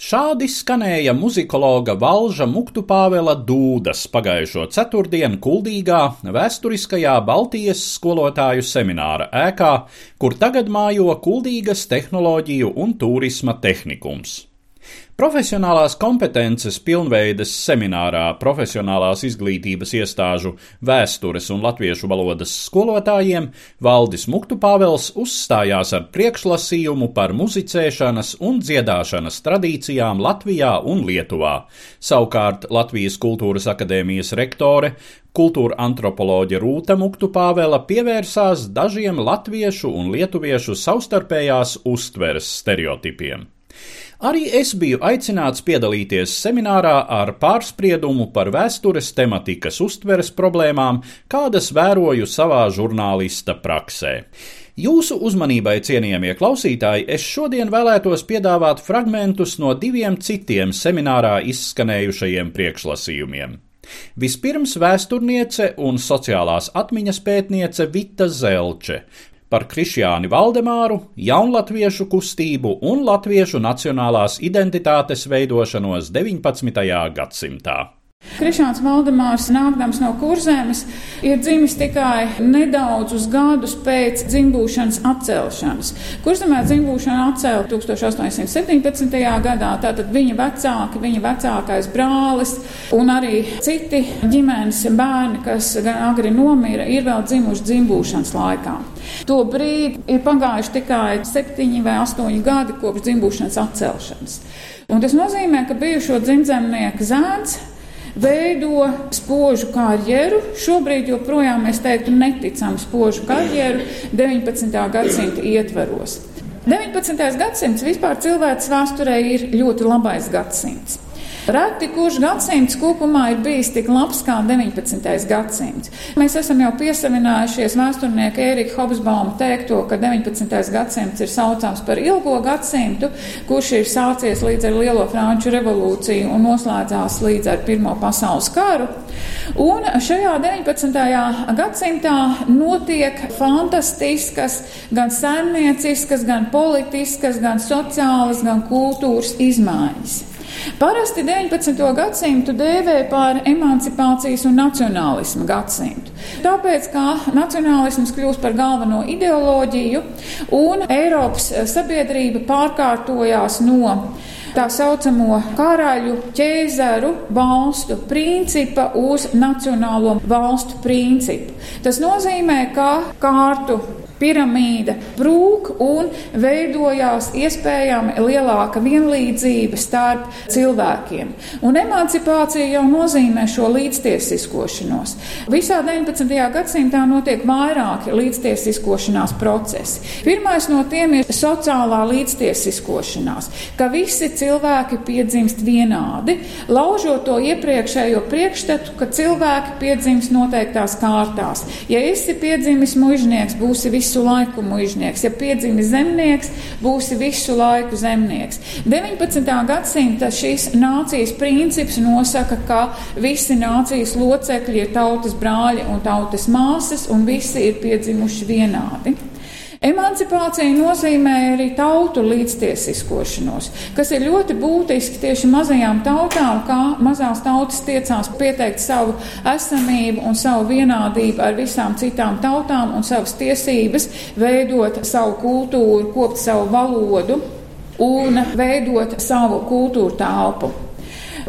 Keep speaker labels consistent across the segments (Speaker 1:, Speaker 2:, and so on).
Speaker 1: Šādi skanēja muzikologa Valža Muktu Pāvela dūdas pagājušo ceturtdienu Kuldīgā vēsturiskajā Baltijas skolotāju semināra ēkā, kur tagad mājo Kuldīgas tehnoloģiju un turisma tehnikums. Profesionālās kompetences pilnveides seminārā profesionālās izglītības iestāžu vēstures un latviešu valodas skolotājiem Valdis Muktupāvels uzstājās ar priekšlasījumu par muzicēšanas un dziedāšanas tradīcijām Latvijā un Lietuvā. Savukārt Latvijas Kultūras akadēmijas rektore Kultūra antropoloģe Rūta Muktupāvela pievērsās dažiem latviešu un lietuviešu savstarpējās uztveres stereotipiem. Arī es biju aicināts piedalīties seminārā ar pārspriedumu par vēstures tematikas uztveres problēmām, kādas vēroju savā žurnālista praksē. Jūsu uzmanībai, cienījamie klausītāji, es šodien vēlētos piedāvāt fragmentus no diviem citiem seminārā izskanējušajiem priekšlasījumiem. Vispirms vēsturniece un sociālās atmiņas pētniece Vita Zelče par Krišjāni Valdemāru, jaunlatviešu kustību un latviešu nacionālās identitātes veidošanos 19. gadsimtā.
Speaker 2: Krišāns Valdemārs, nākdams no kurzemes, ir dzimis tikai nedaudzus gadus pēc dzimbūšanas atcelšanas. Kurzemē dzimbūšana atcēla 1817. gadā, tātad viņa vecāki, viņa vecākais brālis un arī citi ģimenes bērni, kas gan agri nomira, ir vēl dzimuši dzimbūšanas laikā. To brīdi ir pagājuši tikai septiņi vai astoņi gadi kopš dzimbūšanas atcelšanas. Un tas nozīmē, ka bijušo dzimzemnieku zēns veido spožu karjeru. Šobrīd joprojām mēs teiktu neticam spožu karjeru 19. gadsimta ietveros. 19. gadsimts vispār cilvēks vēsturē ir ļoti labais gadsimts. Reti kurš gadsimts kopumā ir bijis tik labs kā 19. gadsimts. Mēs esam jau piesavinājušies vēsturnieka Ērika Hobsbauma teikto, ka 19. gadsimts ir saucams par ilgo gadsimtu, kurš ir sācies līdz ar Lielo Franču revolūciju un noslēdzās līdz ar Pirmo pasaules karu. Un šajā 19. gadsimtā notiek fantastiskas, gan saimnieciskas, gan politiskas, gan sociālas, gan kultūras izmaiņas. Parasti 19. gadsimtu dēvē par emancipācijas un nacionālismu gadsimtu. Tāpēc, kā nacionālisms kļūst par galveno ideoloģiju un Eiropas sabiedrība pārkārtojās no tā saucamo karaļu ķēzaru valstu principa uz nacionālo valstu principu. Tas nozīmē, ka kārtu piramīda brūk un veidojās iespējami lielāka vienlīdzība starp cilvēkiem. Un emancipācija jau nozīmē šo līdztiesiskošanos. Visā 19. gadsimtā notiek vairāki līdztiesiskošanās procesi. Pirmais no tiem ir sociālā līdztiesiskošanās, ka visi cilvēki piedzimst vienādi, laužot to iepriekšējo priekšstatu, ka cilvēki piedzimst noteiktās kārtās. Ja esi piedzimis mužnieks, būsi visu laiku mužnieks. Ja piedzimis zemnieks, būsi visu laiku zemnieks. 19. gadsimta šīs nācijas princips nosaka, ka visi nācijas locekļi ir tautas brāļi un tautas māsas, un visi ir piedzimuši vienādi. Emancipācija nozīmē arī tautu līdztiesiskošanos, kas ir ļoti būtiski tieši mazajām tautām, kā mazās tautas tiecās pieteikt savu esamību un savu vienādību ar visām citām tautām un savas tiesības veidot savu kultūru, kopt savu valodu. un veidot savu kultūru telpu.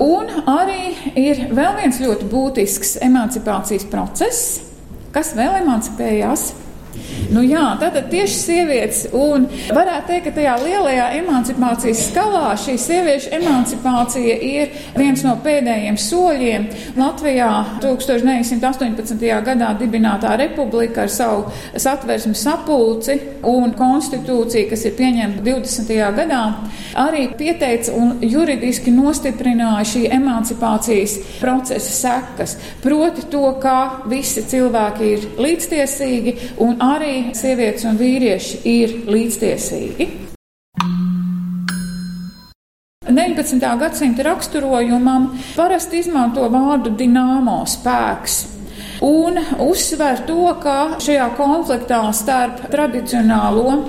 Speaker 2: Un arī ir vēl viens ļoti būtisks emancipācijas process, kas vēl emancipējās Nu, jā, tātad tieši sievietes, un varētu teikt, ka tajā lielajā emancipācijas skalā šī sieviešu emancipācija ir viens no pēdējiem soļiem. Latvijā 1918. gadā dibinātā republika ar savu satversmu sapulci un konstitūciju, kas ir pieņemta 20. gadā, arī pieteica un juridiski nostiprināja šī emancipācijas procesa sekas. Proti to, ka visi cilvēki ir līdztiesīgi un arī sievietes un vīrieši ir līdztiesīgi. 19. gadsimta raksturojumam parasti izmanto vārdu dināmo spēks. Un uzsver to, ka šajā konfliktā starp tradicionālo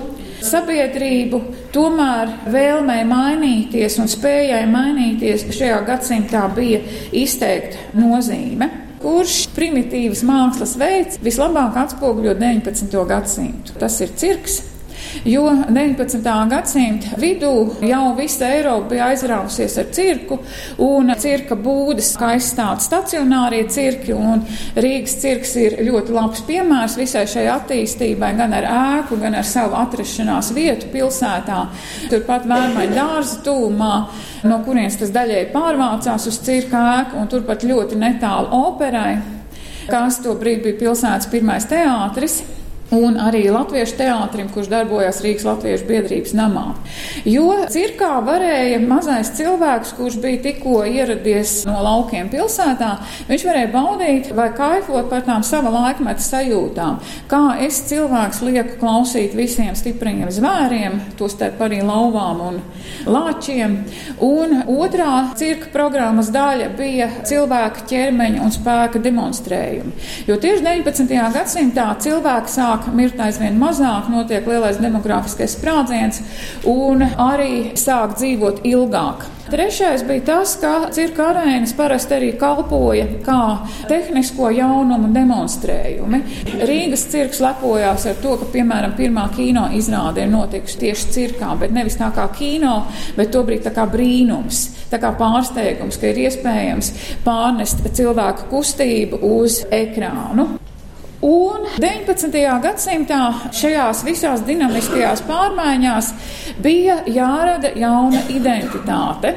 Speaker 2: sabiedrību tomēr vēlmē mainīties un spējai mainīties šajā gadsimtā bija izteikta nozīme kurš primitīvas mākslas veids vislabāk atspoguļo 19. gadsimtu. Tas ir cirks, Jo 19. gadsimta vidū jau visa Eiropa bija aizrāvusies ar cirku, un cirka būdas kā aizstāv stacionārie cirki, un Rīgas cirks ir ļoti labs piemērs visai šai attīstībai, gan ar ēku, gan ar savu atrašanās vietu pilsētā. Turpat Vērmaņa dārza tūmā, no kurienes tas daļai pārvācās uz cirka ēku, un turpat ļoti netālu operai, kas to brīdi bija pilsētas pirmais teātris un arī Latviešu teātrim, kurš darbojas Rīgas Latviešu biedrības namā. Jo cirkā varēja mazais cilvēks, kurš bija tikko ieradies no laukiem pilsētā, viņš varēja baudīt vai kaifot par tām sava laikmeta sajūtām. Kā es cilvēks lieku klausīt visiem stipriem zvēriem, tostarp arī lauvām un lāčiem. Un otrā cirka programmas daļa bija cilvēka ķermeņa un spēka demonstrējumi. Jo tieši 19. gadsimtā cilvēki sāk sāk mirt aizvien mazāk, notiek lielais demogrāfiskais sprādziens un arī sāk dzīvot ilgāk. Trešais bija tas, ka cirka arēnas parasti arī kalpoja kā tehnisko jaunumu demonstrējumi. Rīgas cirks lepojās ar to, ka, piemēram, pirmā kino izrāde ir notikusi tieši cirkā, bet nevis tā kā kino, bet tobrīd tā kā brīnums, tā kā pārsteigums, ka ir iespējams pārnest cilvēku kustību uz ekrānu. Un 19. gadsimtā šajās visās dinamiskajās pārmaiņās bija jārada jauna identitāte.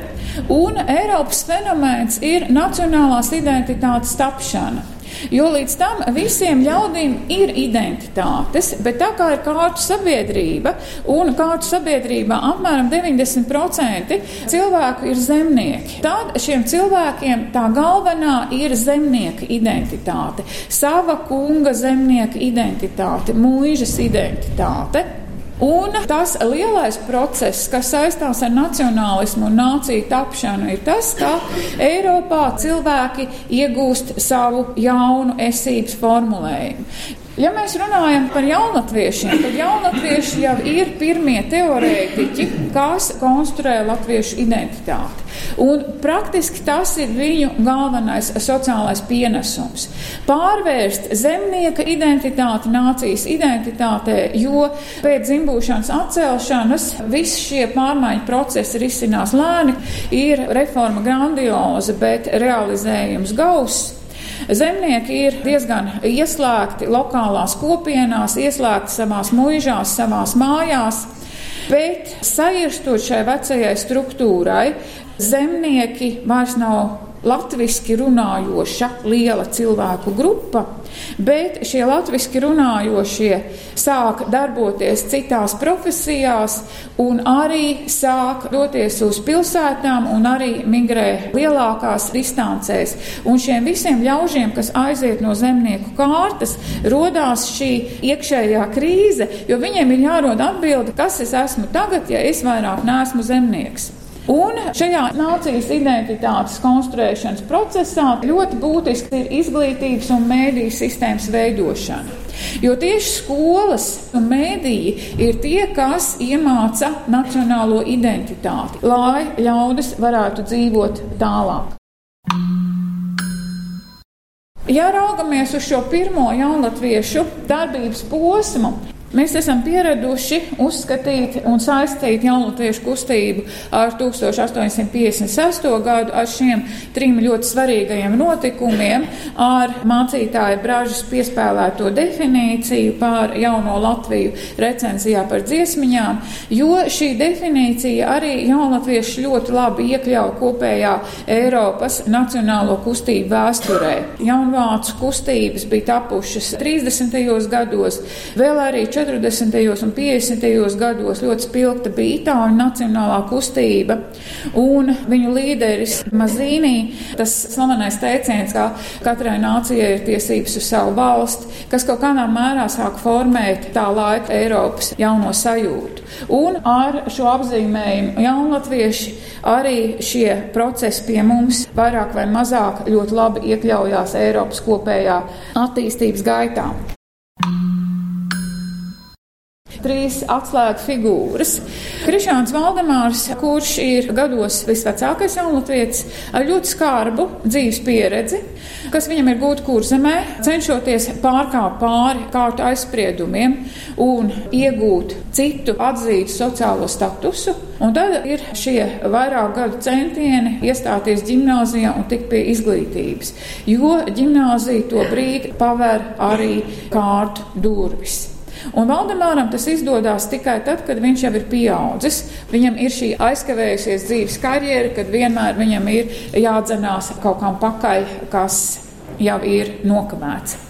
Speaker 2: Un Eiropas fenomens ir nacionālās identitātes tapšana. Jo līdz tam visiem ļaudīm ir identitātes, bet tā kā ir kārtu sabiedrība, un kārtu sabiedrībā apmēram 90% cilvēku ir zemnieki, tad šiem cilvēkiem tā galvenā ir zemnieka identitāte, sava kunga zemnieka identitāte, mūžas identitāte. Un tas lielais process, kas saistās ar nacionālismu un nāciju tapšanu, ir tas, ka Eiropā cilvēki iegūst savu jaunu esības formulējumu. Ja mēs runājam par jaunatviešiem, tad jaunatvieši jau ir pirmie teorētiķi, kas konstruē latviešu identitāti. Un praktiski tas ir viņu galvenais sociālais pienesums. Pārvērst zemnieka identitāti nācijas identitātē, jo pēc dzimbūšanas atcelšanas visi šie pārmaiņu procesi risinās lēni, ir reforma grandioza, bet realizējums gauss. Zemnieki ir diezgan ieslēgti lokālās kopienās, ieslēgti savās mūžās, savās mājās. Bet sajirstot šai vecajai struktūrai, zemnieki vairs nav latviski runājoša liela cilvēku grupa, bet šie latviski runājošie sāk darboties citās profesijās un arī sāk doties uz pilsētām un arī migrē lielākās distancēs. Un šiem visiem ļaužiem, kas aiziet no zemnieku kārtas, rodās šī iekšējā krīze, jo viņiem ir jārod atbildi, kas es esmu tagad, ja es vairāk neesmu zemnieks. Un šajā nācijas identitātes konstruēšanas procesā ļoti būtiski ir izglītības un mēdīju sistēmas veidošana. Jo tieši skolas un mēdīji ir tie, kas iemāca nacionālo identitāti, lai ļaudis varētu dzīvot tālāk. Ja raugamies uz šo pirmo jaunatviešu darbības posmu, Mēs esam pieraduši uzskatīt un saistīt jaunatviešu kustību ar 1856. gadu, ar šiem trim ļoti svarīgajiem notikumiem, ar mācītāja Brāžas piespēlēto definīciju par jauno Latviju recenzijā par dziesmiņām, jo šī definīcija arī jaunatvieši ļoti labi iekļauj kopējā Eiropas nacionālo kustību vēsturē. Jaunvācu kustības bija tapušas 30. gados, vēl arī 40. 40. un 50. gados ļoti spilgta bija Itāļu nacionālā kustība, un viņu līderis Mazīnī, tas slavenais teiciens, ka katrai nācijai ir tiesības uz savu valsti, kas kaut kādā mērā sāk formēt tā laika Eiropas jauno sajūtu. Un ar šo apzīmējumu jaunatvieši arī šie procesi pie mums vairāk vai mazāk ļoti labi iekļaujās Eiropas kopējā attīstības gaitā trīs atslēgu figūras. Krišāns Valdemārs, kurš ir gados visvecākais jaunatvietis, ar ļoti skarbu dzīves pieredzi, kas viņam ir gūta kurzemē, cenšoties pārkāpt pāri kārtu aizspriedumiem un iegūt citu atzītu sociālo statusu. Un tad ir šie vairāk gadu centieni iestāties gimnāzijā un tikt pie izglītības, jo gimnāzija to brīdi paver arī kārtu durvis. Un Valdemāram tas izdodas tikai tad, kad viņš jau ir pieaudzis. Viņam ir šī aizkavējusies dzīves karjera, kad vienmēr viņam ir jādzenās kaut kam pakaļ, kas jau ir nokavēts.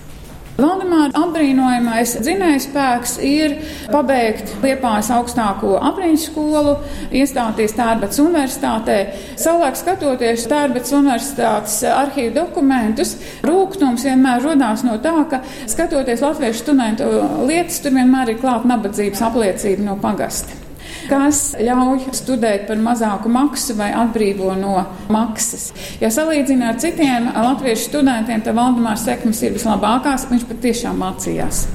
Speaker 2: Valdemāra apbrīnojamais dzinējspēks ir pabeigt Liepājas augstāko apriņu skolu, iestāties Tērbats universitātē. Savulaik skatoties Tērbats universitātes arhīvu dokumentus, rūgtums vienmēr rodās no tā, ka skatoties latviešu studentu lietas, tur vienmēr ir klāt nabadzības apliecība no pagasta kas ļauj studēt par mazāku maksu vai atbrīvo no maksas. Ja salīdzina ar citiem latviešu studentiem, tad Valdemārs sekmes ir vislabākās, viņš patiešām mācījās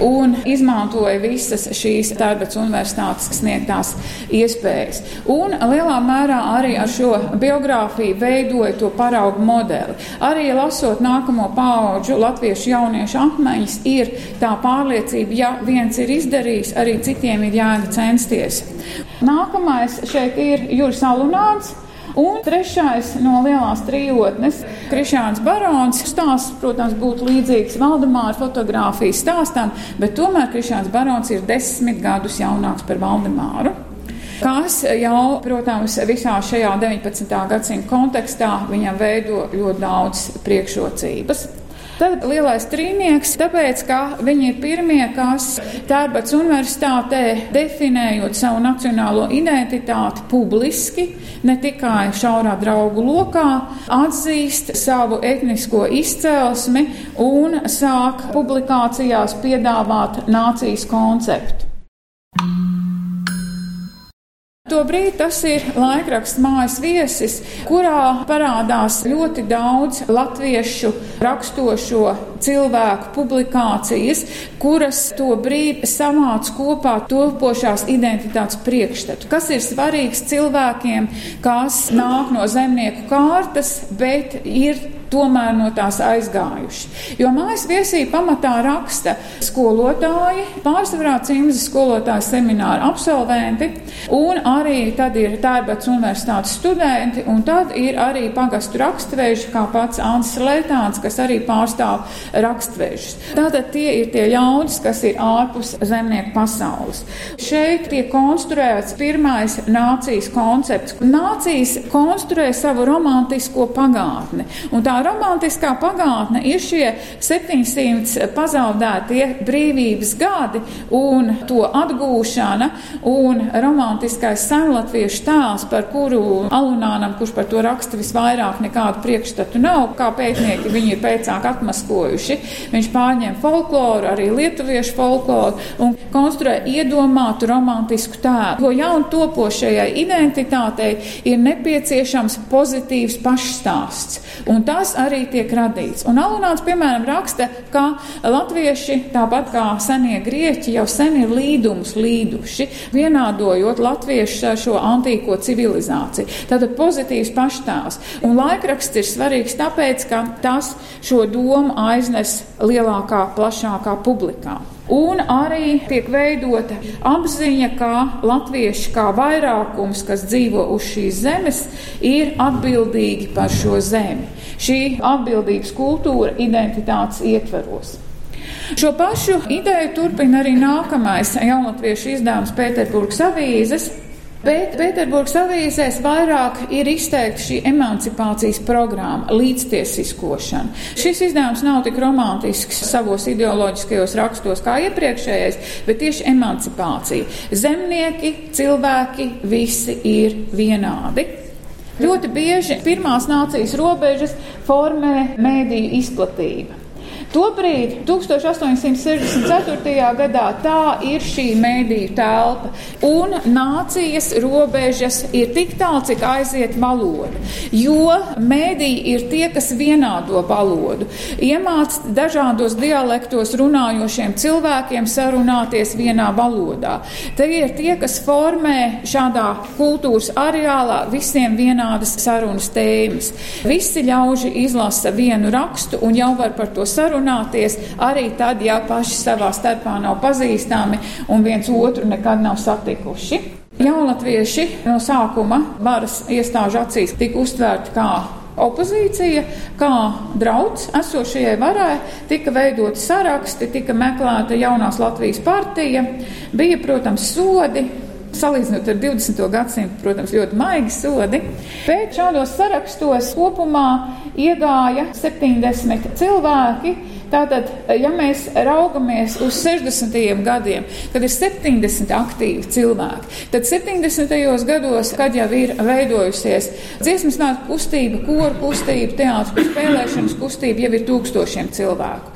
Speaker 2: un izmantoja visas šīs Tērbats universitātes sniegtās iespējas. Un lielā mērā arī ar šo biogrāfiju veidoja to paraugu modeli. Arī lasot nākamo pauģu latviešu jauniešu apmaiņas, ir tā pārliecība, ja viens ir izdarījis, arī citiem ir jēga censties. Nākamais šeit ir Juris Alunāns. Un trešais no lielās trijotnes - Krišāns Barons. Stāsts, protams, būtu līdzīgs Valdemāra fotografijas stāstam, bet tomēr Krišāns Barons ir desmit gadus jaunāks par Valdemāru kas jau, protams, visā šajā 19. gadsimta kontekstā viņam veido ļoti daudz priekšrocības. Tad lielais trīnieks, tāpēc, ka viņi ir pirmie, kas Tērbats universitātē definējot savu nacionālo identitāti publiski, ne tikai šaurā draugu lokā, atzīst savu etnisko izcelsmi un sāk publikācijās piedāvāt nācijas konceptu. Tobrīd tas ir laikraksts mājas viesis, kurā parādās ļoti daudz latviešu rakstošo cilvēku publikācijas, kuras to brīdi samāc kopā topošās identitātes priekšstatu, kas ir svarīgs cilvēkiem, kas nāk no zemnieku kārtas, bet ir tomēr no tās aizgājuši. Jo mājas viesī pamatā raksta skolotāji, pārsvarā cimzas skolotāju semināru absolventi, un arī tad ir Tērbats universitātes studenti, un tad ir arī pagastu rakstveži, kā pats Ants Leitāns, kas arī pārstāv rakstvežus. Tātad tie ir tie ļaudis, kas ir ārpus zemnieku pasaules. Šeit tiek konstruēts pirmais nācijas koncepts. Nācijas konstruē savu romantisko pagātni, un tā romantiskā pagātne ir šie 700 pazaudētie brīvības gadi un to atgūšana un romantiskais senlatviešu tēls, par kuru Alunānam, kurš par to raksta visvairāk nekādu priekšstatu nav, kā pētnieki viņi ir pēcāk atmaskojuši. Viņš pārņem folkloru, arī lietuviešu folkloru un konstruē iedomātu romantisku tēlu. Jo jaun topošajai identitātei ir nepieciešams pozitīvs pašstāsts. Un tas tas arī tiek radīts. Un Alunāts, piemēram, raksta, ka latvieši, tāpat kā senie grieķi, jau sen ir līdumus līduši, vienādojot latviešu ar šo antīko civilizāciju. Tātad pozitīvs paštāvs. Un laikraksts ir svarīgs tāpēc, ka tas šo domu aiznes lielākā, plašākā publikā. un arī tiek veidota apziņa, ka latvieši kā vairākums, kas dzīvo uz šīs zemes, ir atbildīgi par šo zemi. Šī atbildības kultūra identitātes ietveros. Šo pašu ideju turpina arī nākamais jaunatviešu izdevums Pēterburgas avīzes, Bet Pēterburgas avīzēs vairāk ir izteikta šī emancipācijas programma, līdztiesiskošana. Šis izdevums nav tik romantisks savos ideoloģiskajos rakstos kā iepriekšējais, bet tieši emancipācija. Zemnieki, cilvēki, visi ir vienādi. Ļoti bieži pirmās nācijas robežas formē mēdīju izplatība. Tobrīd, 1864. gadā, tā ir šī mēdīju telpa, un nācijas robežas ir tik tālu, cik aiziet valoda. Jo mēdīji ir tie, kas vienādo valodu, iemāc dažādos dialektos runājošiem cilvēkiem sarunāties vienā valodā. Te ir tie, kas formē šādā kultūras areālā visiem vienādas sarunas tēmas. Visi ļauži izlasa vienu rakstu un jau var par to sarunāt sarunāties arī tad, ja paši savā starpā nav pazīstami un viens otru nekad nav satikuši. Jaunatvieši no sākuma varas iestāžu acīs tika uztvērti kā opozīcija, kā drauds esošajai varai, tika veidoti saraksti, tika meklēta jaunās Latvijas partija, bija, protams, sodi, Salīdzinot ar 20. gadsimtu, protams, ļoti maigi sodi, bet šādos sarakstos kopumā iegāja 70 cilvēki. Tātad, ja mēs raugamies uz 60. gadiem, kad ir 70 aktīvi cilvēki, tad 70. gados, kad jau ir veidojusies dziesmas nāca kustība, koru kustība, teātris spēlēšanas kustība, jau ir tūkstošiem cilvēku.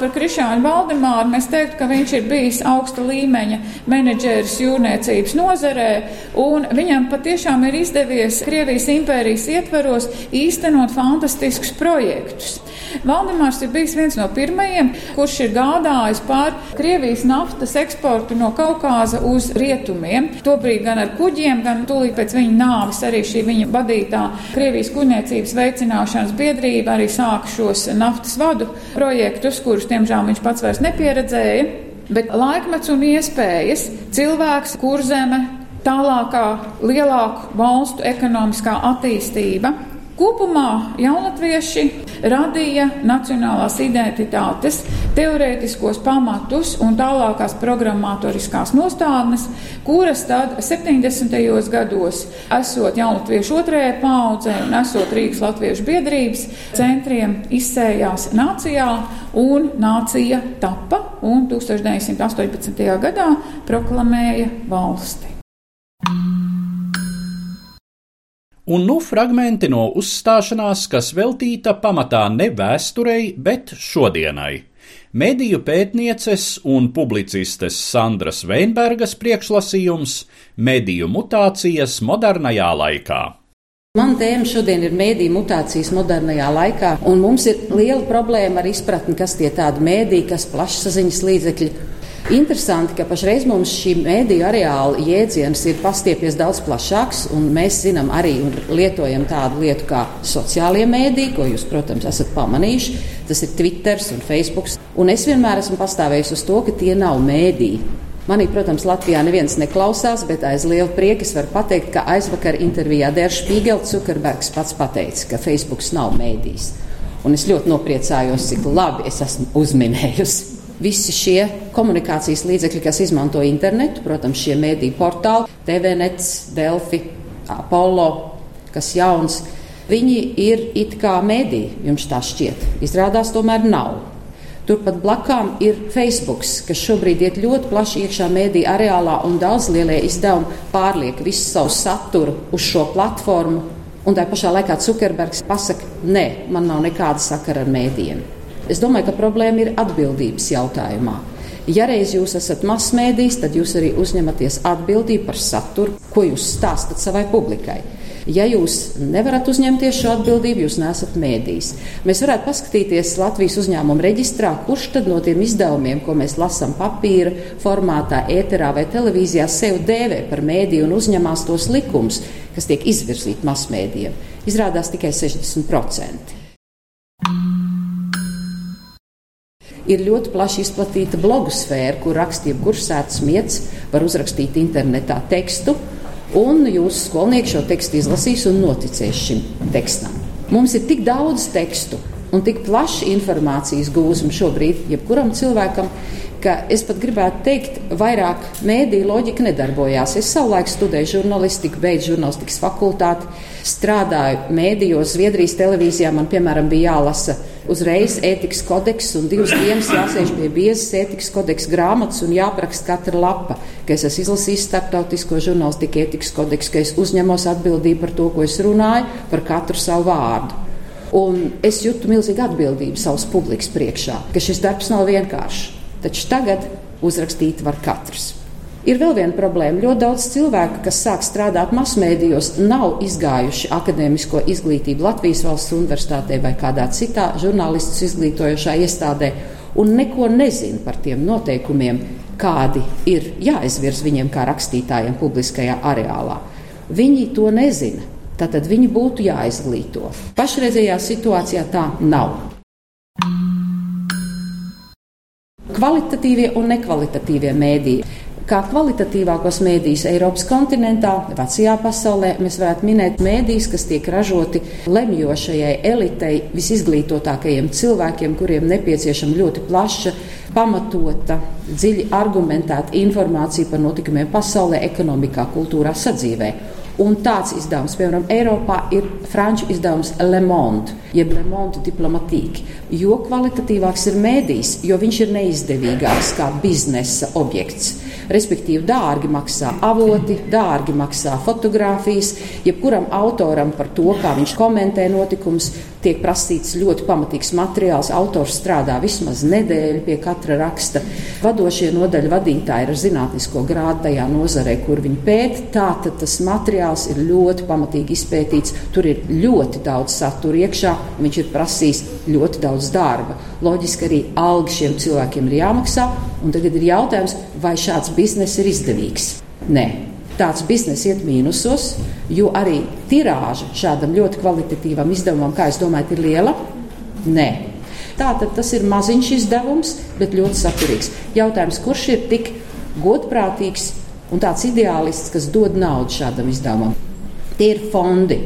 Speaker 2: Par Krišānu Valdemāru mēs teiktu, ka viņš ir bijis augsta līmeņa menedžeris jūrniecības nozarē, un viņam patiešām ir izdevies Krievijas impērijas ietveros īstenot fantastiskus projektus. Valdemārs ir bijis viens no pirmajiem, kurš ir gādājis par Krievijas naftas eksportu no Kaukāza uz rietumiem. Tobrīd gan ar kuģiem, gan tūlīt pēc viņa nāves arī šī viņa vadītā Krievijas kuģniecības veicināšanas biedrība arī sāka šos naftas vadu projektus, kurus, diemžēl, viņš pats vairs nepieredzēja. Bet laikmets un iespējas, cilvēks, kurzeme, tālākā, lielāku valstu ekonomiskā attīstība Kopumā jaunatvieši radīja nacionālās identitātes, teorētiskos pamatus un tālākās programmatoriskās nostādnes, kuras tad 70. gados, esot jaunatviešu otrajai paudzē un esot Rīgas latviešu biedrības centriem, izsējās nācijā un nācija tapa un 1918. gadā proklamēja valsti.
Speaker 1: Un nu fragmenti no uzstāšanās, kas veltīta pamatā ne vēsturei, bet šodienai. Mediju pētnieces un publicistes Sandras Veinbergas priekšlasījums - mediju mutācijas modernajā laikā.
Speaker 3: Man tēma šodien ir mēdīņu mutācijas modernajā laikā, un mums ir liela problēma ar izpratni, kas tie tādi mēdīji, kas plašsaziņas līdzekļi Interesanti, ka pašreiz mums šī mēdīju areāla jēdziens ir pastiepies daudz plašāks, un mēs zinām arī un lietojam tādu lietu kā sociālie mēdīji, ko jūs, protams, esat pamanījuši. Tas ir Twitter un Facebook. Un es vienmēr esmu pastāvējis uz to, ka tie nav mēdīji. Manī, protams, Latvijā neviens neklausās, bet aiz liela prieka es varu pateikt, ka aizvakar intervijā Dērs Špīgels Zukerbergs pats pateica, ka Facebook nav mēdījis. Un es ļoti nopriecājos, cik labi es esmu uzminējusi visi šie komunikācijas līdzekļi, kas izmanto internetu, protams, šie mēdīju portāli, TVNets, Delfi, Apollo, kas jauns, viņi ir it kā mēdīji, jums tā šķiet. Izrādās tomēr nav. Turpat blakām ir Facebook, kas šobrīd iet ļoti plaši iekšā mēdīņu areālā, un daudz lielie izdevumi pārliek visu savu saturu uz šo platformu. Un tā pašā laikā Zukerbergs pasakā, nē, man nav nekāda sakara ar mēdījiem. Es domāju, ka problēma ir atbildības jautājumā. Ja reiz jūs esat masmēdījis, tad jūs arī uzņematies atbildību par saturu, ko jūs stāstat savai publikai. Ja jūs nevarat uzņemties šo atbildību, jūs nesat mēdījis. Mēs varētu paskatīties Latvijas uzņēmuma reģistrā, kurš tad no tiem izdevumiem, ko mēs lasām papīra formātā, ēterā vai televīzijā, sev dēvē par mēdīju un uzņemās tos likumus, kas tiek izvirzīti masmēdījiem. Izrādās tikai 60%. Ir ļoti plaši izplatīta blogu sfēra, kur raksta jebkurš sēdes miets, var uzrakstīt internetā tekstu, un jūsu skolnieki šo tekstu izlasīs un noticēs šim tekstam. Mums ir tik daudz tekstu un tik plaša informācijas gūzma šobrīd, jebkuram cilvēkam, ka es pat gribētu teikt, vairāk mēdīņu loģika nedarbojās. Es savulaik studēju žurnālistiku, beidzu žurnālistikas fakultāti, strādāju mēdījos, Zviedrijas televīzijā. Man, piemēram, bija jālasa uzreiz ētikas kodeks, un divas dienas jāsēž pie biezas ētikas kodeksa grāmatas un jāapraksta katra lapa, ka es esmu izlasījis starptautisko žurnālistiku ētikas kodeksu, ka es uzņemos atbildību par to, ko es runāju, par katru savu vārdu. Un es jūtu milzīgu atbildību savas publikas priekšā, ka šis darbs nav vienkāršs. Taču tagad uzrakstīt var katrs. Ir vēl viena problēma. Ļoti daudz cilvēku, kas sāk strādāt masmēdījos, nav izgājuši akadēmisko izglītību Latvijas valsts universitātē vai kādā citā žurnālistus izglītojošā iestādē un neko nezina par tiem noteikumiem, kādi ir jāizvirz viņiem kā rakstītājiem publiskajā areālā. Viņi to nezina. Tātad viņi būtu jāizglīto. Pašreizējā situācijā tā nav. Kvalitatīvie un nekvalitatīvie mēdīji. Kā kvalitatīvākos mēdījus Eiropas kontinentā, vecajā pasaulē, mēs varētu minēt mēdījus, kas tiek ražoti lemjošajai elitei, visizglītotākajiem cilvēkiem, kuriem nepieciešama ļoti plaša, pamatota, dziļi argumentēta informācija par notikumiem pasaulē, ekonomikā, kultūrā, sadzīvē. Un tāds izdevums, piemēram, Eiropā ir franču izdevums Le Monde, jeb Le Monde diplomatique. Jo kvalitatīvāks ir mēdījis, jo viņš ir neizdevīgāks kā biznesa objekts. Respektīvi, dārgi maksā avoti, dārgi maksā fotografijas. Jebkuram autoram par to, kā viņš komentē notikumus, tiek prasīts ļoti pamatīgs materiāls. Autors strādā vismaz nedēļu pie katra raksta. Vadošie nodaļu vadītāji ir ar zinātnisko grādu tajā nozarē, kur viņi pēta. Tātad tas materiāls ir ļoti pamatīgi izpētīts. Tur ir ļoti daudz satura iekšā, un viņš ir prasījis ļoti daudz darba. Loģiski arī alga šiem cilvēkiem ir jāmaksā. Tagad ir jautājums, vai šāds bizness ir izdevīgs? Nē. Tāds bizness iet mīnusos, jo arī tirāža šādam ļoti kvalitatīvam izdevumam, kā es domāju, ir liela. Nē, Tātad tas ir maziņš izdevums, bet ļoti saturīgs. Jautājums, kurš ir tik godprātīgs un tāds ideālists, kas dod naudu šādam izdevumam? Tie ir fondi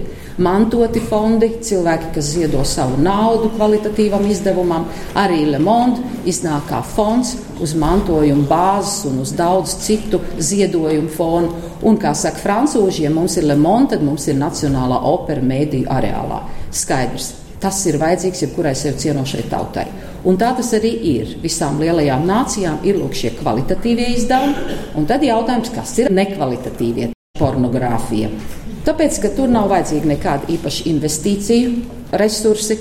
Speaker 3: mantoti fondi, cilvēki, kas ziedo savu naudu kvalitatīvam izdevumam. Arī Le Monde iznāk kā fonds uz mantojuma bāzes un uz daudz citu ziedojumu fonu. Un, kā saka francūži, ja mums ir Le Monde, tad mums ir Nacionālā opera mēdīju areālā. Skaidrs. Tas ir vajadzīgs jebkurai sevi cienošai tautai. Un tā tas arī ir. Visām lielajām nācijām ir lūk šie kvalitatīvie izdevumi, un tad jautājums, kas ir nekvalitatīvie pornogrāfija. Tāpēc, ka tur nav vajadzīga nekāda īpaša investīciju resursi,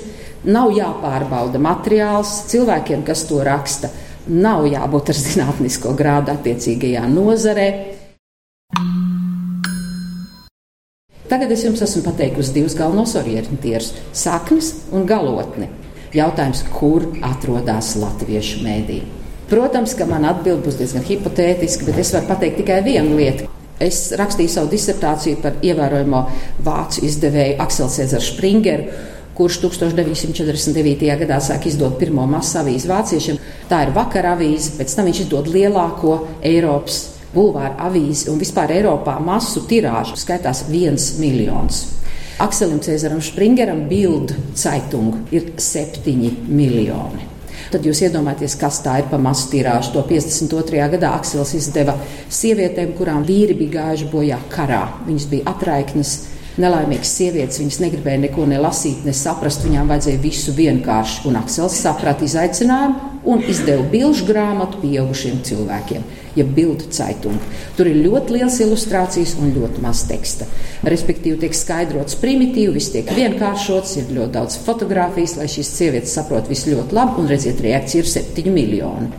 Speaker 3: nav jāpārbauda materiāls cilvēkiem, kas to raksta. Nav jābūt ar zinātnisko grādu attiecīgajā nozarē. Tagad es jums esmu pateikusi divus galvenos orientierus - saknes un galotni. Jautājums, kur atrodas latviešu mēdī? Protams, ka man atbild būs diezgan hipotētiski, bet es varu pateikt tikai vienu lietu. Es rakstīju savu disertāciju par ievērojamo vācu izdevēju Akselu Cēzaru Springeru, kurš 1949. gadā sāk izdot pirmo masu avīzi vāciešiem. Tā ir vakara avīze, pēc tam viņš izdod lielāko Eiropas bulvāru avīzi un vispār Eiropā masu tirāžu skaitās viens miljons. Akselim Cēzaram Springeram Bild Zeitung ir septiņi miljoni. Tad jūs iedomājaties, kas tā ir pa masu tirāžu. To 52. gadā Aksels izdeva sievietēm, kurām vīri bija gājuši bojā karā. Viņas bija atraiknes, nelaimīgas sievietes, viņas negribēja neko ne lasīt, ne saprast, viņām vajadzēja visu vienkārši. Un Aksels saprata izaicinājumu un izdeva bilžu grāmatu pieaugušiem cilvēkiem ja bildu caitungu. Tur ir ļoti liels ilustrācijas un ļoti maz teksta. Respektīvi, tiek skaidrots primitīvi, viss tiek vienkāršots, ir ļoti daudz fotografijas, lai šīs sievietes saprotu visu ļoti labi, un redziet, reakcija ir 7 miljoni.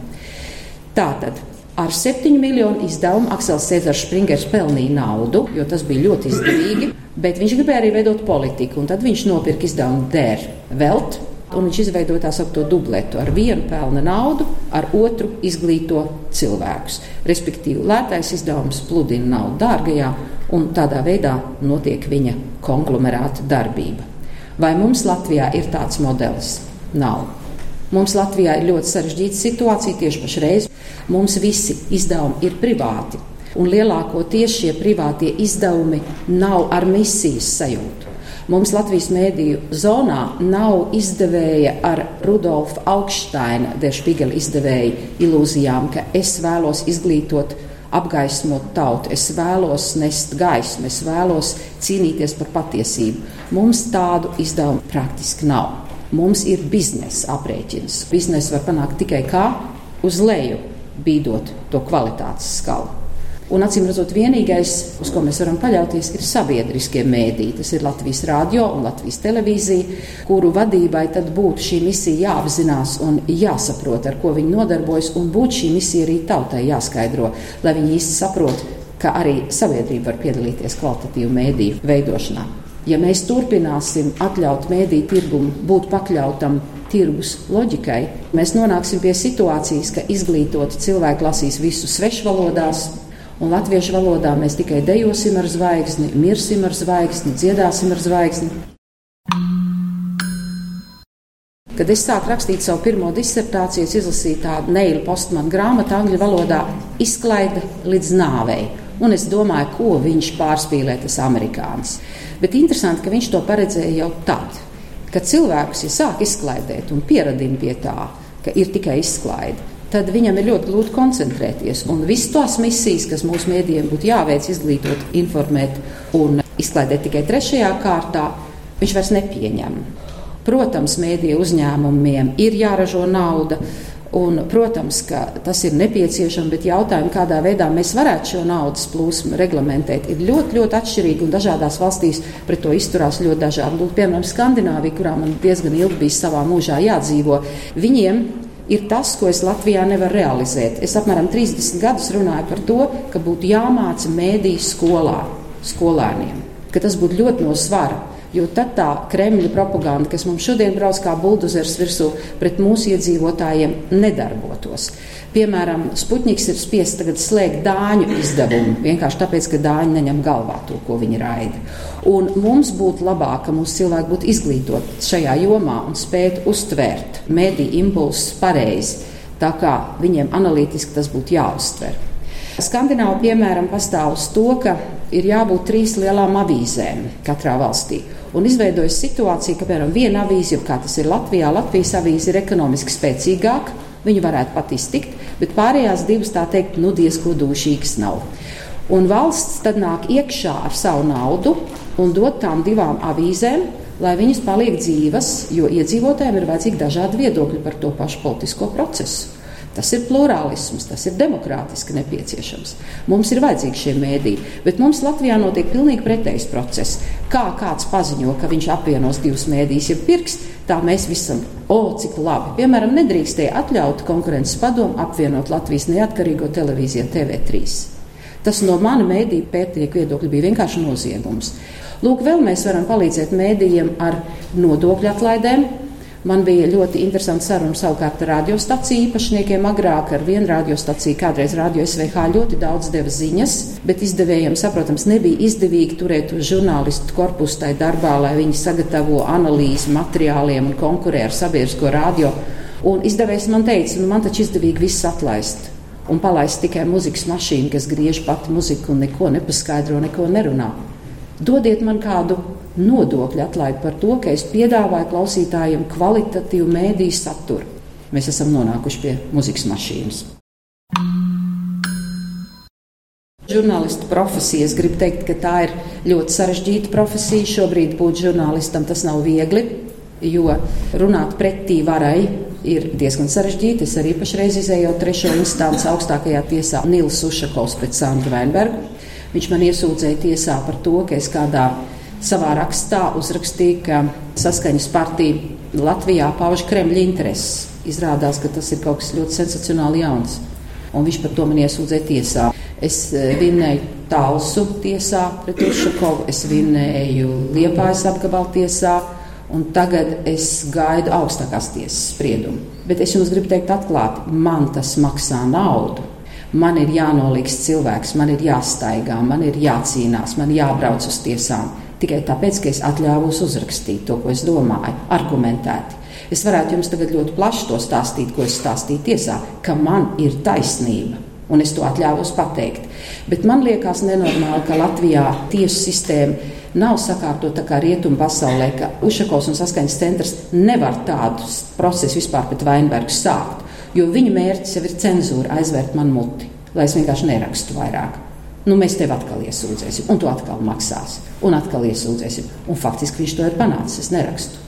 Speaker 3: Tātad Ar 7 miljonu izdevumu Aksels Cēzars Springers pelnīja naudu, jo tas bija ļoti izdevīgi, bet viņš gribēja arī veidot politiku. Tad viņš nopirka izdevumu Der Welt, un viņš izveidoja tā saucamo dubletu. Ar vienu pelna naudu, ar otru izglīto cilvēkus. Respektīvi, lētais izdevums pludina naudu dārgajā, un tādā veidā notiek viņa konglomerāta darbība. Vai mums Latvijā ir tāds modelis? Nav. Mums Latvijā ir ļoti sarežģīta situācija tieši pašreiz. Mums visi izdevumi ir privāti, un lielākoties šie privātie izdevumi nav ar misijas sajūtu. Mums Latvijas mēdīju zonā nav izdevēja ar Rudolfa Augsteina, Dešpigela izdevēja ilūzijām, ka es vēlos izglītot apgaismot tautu, es vēlos nest gaismu, es vēlos cīnīties par patiesību. Mums tādu izdevumu praktiski nav. Mums ir biznesa aprēķins. Biznesu var panākt tikai kā uz leju, bīdot to kvalitātes skalu. Un acīm redzot, vienīgais, uz ko mēs varam paļauties, ir sabiedriskie mēdīji. Tas ir Latvijas radio un Latvijas televīzija, kuru vadībai tad būtu šī misija jāapzinās un jāsaprot, ar ko viņi nodarbojas, un būtu šī misija arī tautai jāskaidro, lai viņi īsti saprotu, ka arī sabiedrība var piedalīties kvalitatīvu mēdīju veidošanā. Ja mēs turpināsim atļaut mēdīju tirgumu būt pakļautam tirgus loģikai, mēs nonāksim pie situācijas, ka izglītoti cilvēki lasīs visu svešvalodās, Un latviešu valodā mēs tikai dejosim ar zvaigzni, mirsim ar zvaigzni, dziedāsim ar zvaigzni. Kad es sāku rakstīt savu pirmo disertāciju, es izlasīju tādu neilu postmanu grāmatu angļu valodā, izklaide līdz nāvei. Un es domāju, ko viņš pārspīlē, tas amerikānis. Bet interesanti, ka viņš to paredzēja jau tad, kad cilvēkus ja sāk izklaidēt un pieradina pie tā, ka ir tikai izklaide tad viņam ir ļoti grūti koncentrēties. Un visas tās misijas, kas mūsu mēdījiem būtu jāveic, izglītot, informēt un izklaidēt tikai trešajā kārtā, viņš vairs nepieņem. Protams, mēdīju uzņēmumiem ir jāražo nauda. Un, protams, ka tas ir nepieciešams, bet jautājumi, kādā veidā mēs varētu šo naudas plūsmu reglamentēt, ir ļoti, ļoti atšķirīgi. Dažādās valstīs pret to izturās ļoti dažādi. Lūk, piemēram, Skandināvija, kurā man diezgan ilgi bija savā mūžā jādzīvo, viņiem ir tas, ko es Latvijā nevaru realizēt. Es apmēram 30 gadus runāju par to, ka būtu jāmāca mēdīju skolā, skolēniem, ka tas būtu ļoti no svara. Jo tad tā Kremļa propaganda, kas mums šodien brauc kā buldozers virsū pret mūsu iedzīvotājiem, nedarbotos. Piemēram, Sputniks ir spiests tagad slēgt dāņu izdevumu vienkārši tāpēc, ka dāņi neņem galvā to, ko viņi raida. Un mums būtu labāk, ka mūsu cilvēki būtu izglītoti šajā jomā un spētu uztvērt mediju impulsus pareizi, tā kā viņiem analītiski tas būtu jāuztver. Skandināva, piemēram, pastāv uz to, ka ir jābūt trīs lielām avīzēm katrā valstī. Un izveidojas situācija, ka, piemēram, viena avīze, kā tas ir Latvijā, Latvijas avīze ir ekonomiski spēcīgāka, Viņu varētu pat iztikt, bet pārējās divas tā teikt, nu diezko dūšīgas nav. Un valsts tad nāk iekšā ar savu naudu un dod tām divām avīzēm, lai viņas paliek dzīvas, jo iedzīvotājiem ir vajadzīgi dažādi viedokļi par to pašu politisko procesu. Tas ir plurālisms, tas ir demokrātiski nepieciešams. Mums ir vajadzīgi šie mēdīji, bet mums Latvijā notiek pilnīgi pretējs process. Kā kāds paziņo, ka viņš apvienos divus mēdījus, ja pirks, tā mēs visam, o, cik labi. Piemēram, nedrīkstēja atļaut konkurences padomu apvienot Latvijas neatkarīgo televīziju TV3. Tas no mana mēdīju pētnieku viedokļa bija vienkārši noziegums. Lūk, vēl mēs varam palīdzēt mēdījiem ar nodokļu atlaidēm, Man bija ļoti interesanti saruna savukārt ar radiostaciju īpašniekiem. Agrāk ar vienu radiostaciju, kādreiz radio SVH ļoti daudz deva ziņas, bet izdevējiem, saprotams, nebija izdevīgi turēt žurnālistu korpusu tajā darbā, lai viņi sagatavo analīzi materiāliem un konkurē ar sabiedrisko radio. Un izdevējs man teica, nu, man taču izdevīgi viss atlaist. Un palaist tikai muzikas mašīnu, kas griež pati muziku un neko nepaskaidro, neko nerunā. Dodiet man kādu nodokļu atlaidi par to, ka es piedāvāju klausītājiem kvalitatīvu mēdīju saturu. Mēs esam nonākuši pie muzikas mašīnas. Žurnālistu profesija, es gribu teikt, ka tā ir ļoti sarežģīta profesija. Šobrīd būt žurnālistam tas nav viegli, jo runāt pretī varai ir diezgan sarežģīti. Es arī pašreiz izēju trešo instanci augstākajā tiesā Nils Ušakovs pret Sandru Veinbergu. Viņš man iesūdzēja tiesā par to, ka es kādā savā rakstā uzrakstīju, ka saskaņas partija Latvijā pauž Kremļa intereses. Izrādās, ka tas ir kaut kas ļoti sensacionāli jauns. Un viņš par to man iesūdzēja tiesā. Es e, vinnēju Talsu tiesā pret Ušakovu, es vinnēju Liepājas apgabalu tiesā, un tagad es gaidu augstākās tiesas spriedumu. Bet es jums gribu teikt atklāti, man tas maksā naudu man ir jānoliks cilvēks, man ir jāstaigā, man ir jācīnās, man jābrauc uz tiesām. Tikai tāpēc, ka es atļāvos uzrakstīt to, ko es domāju, argumentēti. Es varētu jums tagad ļoti plaši to stāstīt, ko es stāstīju tiesā, ka man ir taisnība. Un es to atļāvos pateikt. Bet man liekas nenormāli, ka Latvijā tiesu sistēma nav sakārtota kā rietumu pasaulē, ka Ušakovs un saskaņas centrs nevar tādu procesu vispār pret Vainbergu sākt, jo viņa mērķis jau ir cenzūra aizvērt man muti, lai es vienkārši nerakstu vairāk. Nu, mēs tevi atkal iesūdzēsim, un tu atkal maksāsi, un atkal iesūdzēsim. Un faktiski viņš to ir panācis, es nerakstu.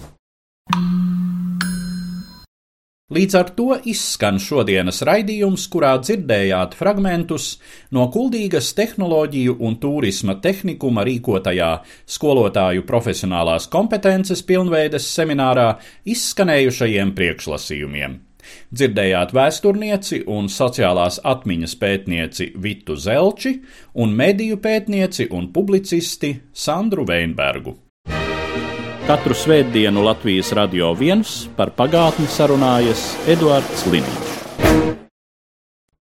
Speaker 1: Līdz ar to izskan šodienas raidījums, kurā dzirdējāt fragmentus no Kuldīgas tehnoloģiju un turisma tehnikuma rīkotajā skolotāju profesionālās kompetences pilnveides seminārā izskanējušajiem priekšlasījumiem. Dzirdējāt vēsturnieci un sociālās atmiņas pētnieci Vitu Zelči un mediju pētnieci un publicisti Sandru Veinbergu. Katru svētdienu Latvijas radio viens par pagātni sarunājas Eduards Līniju.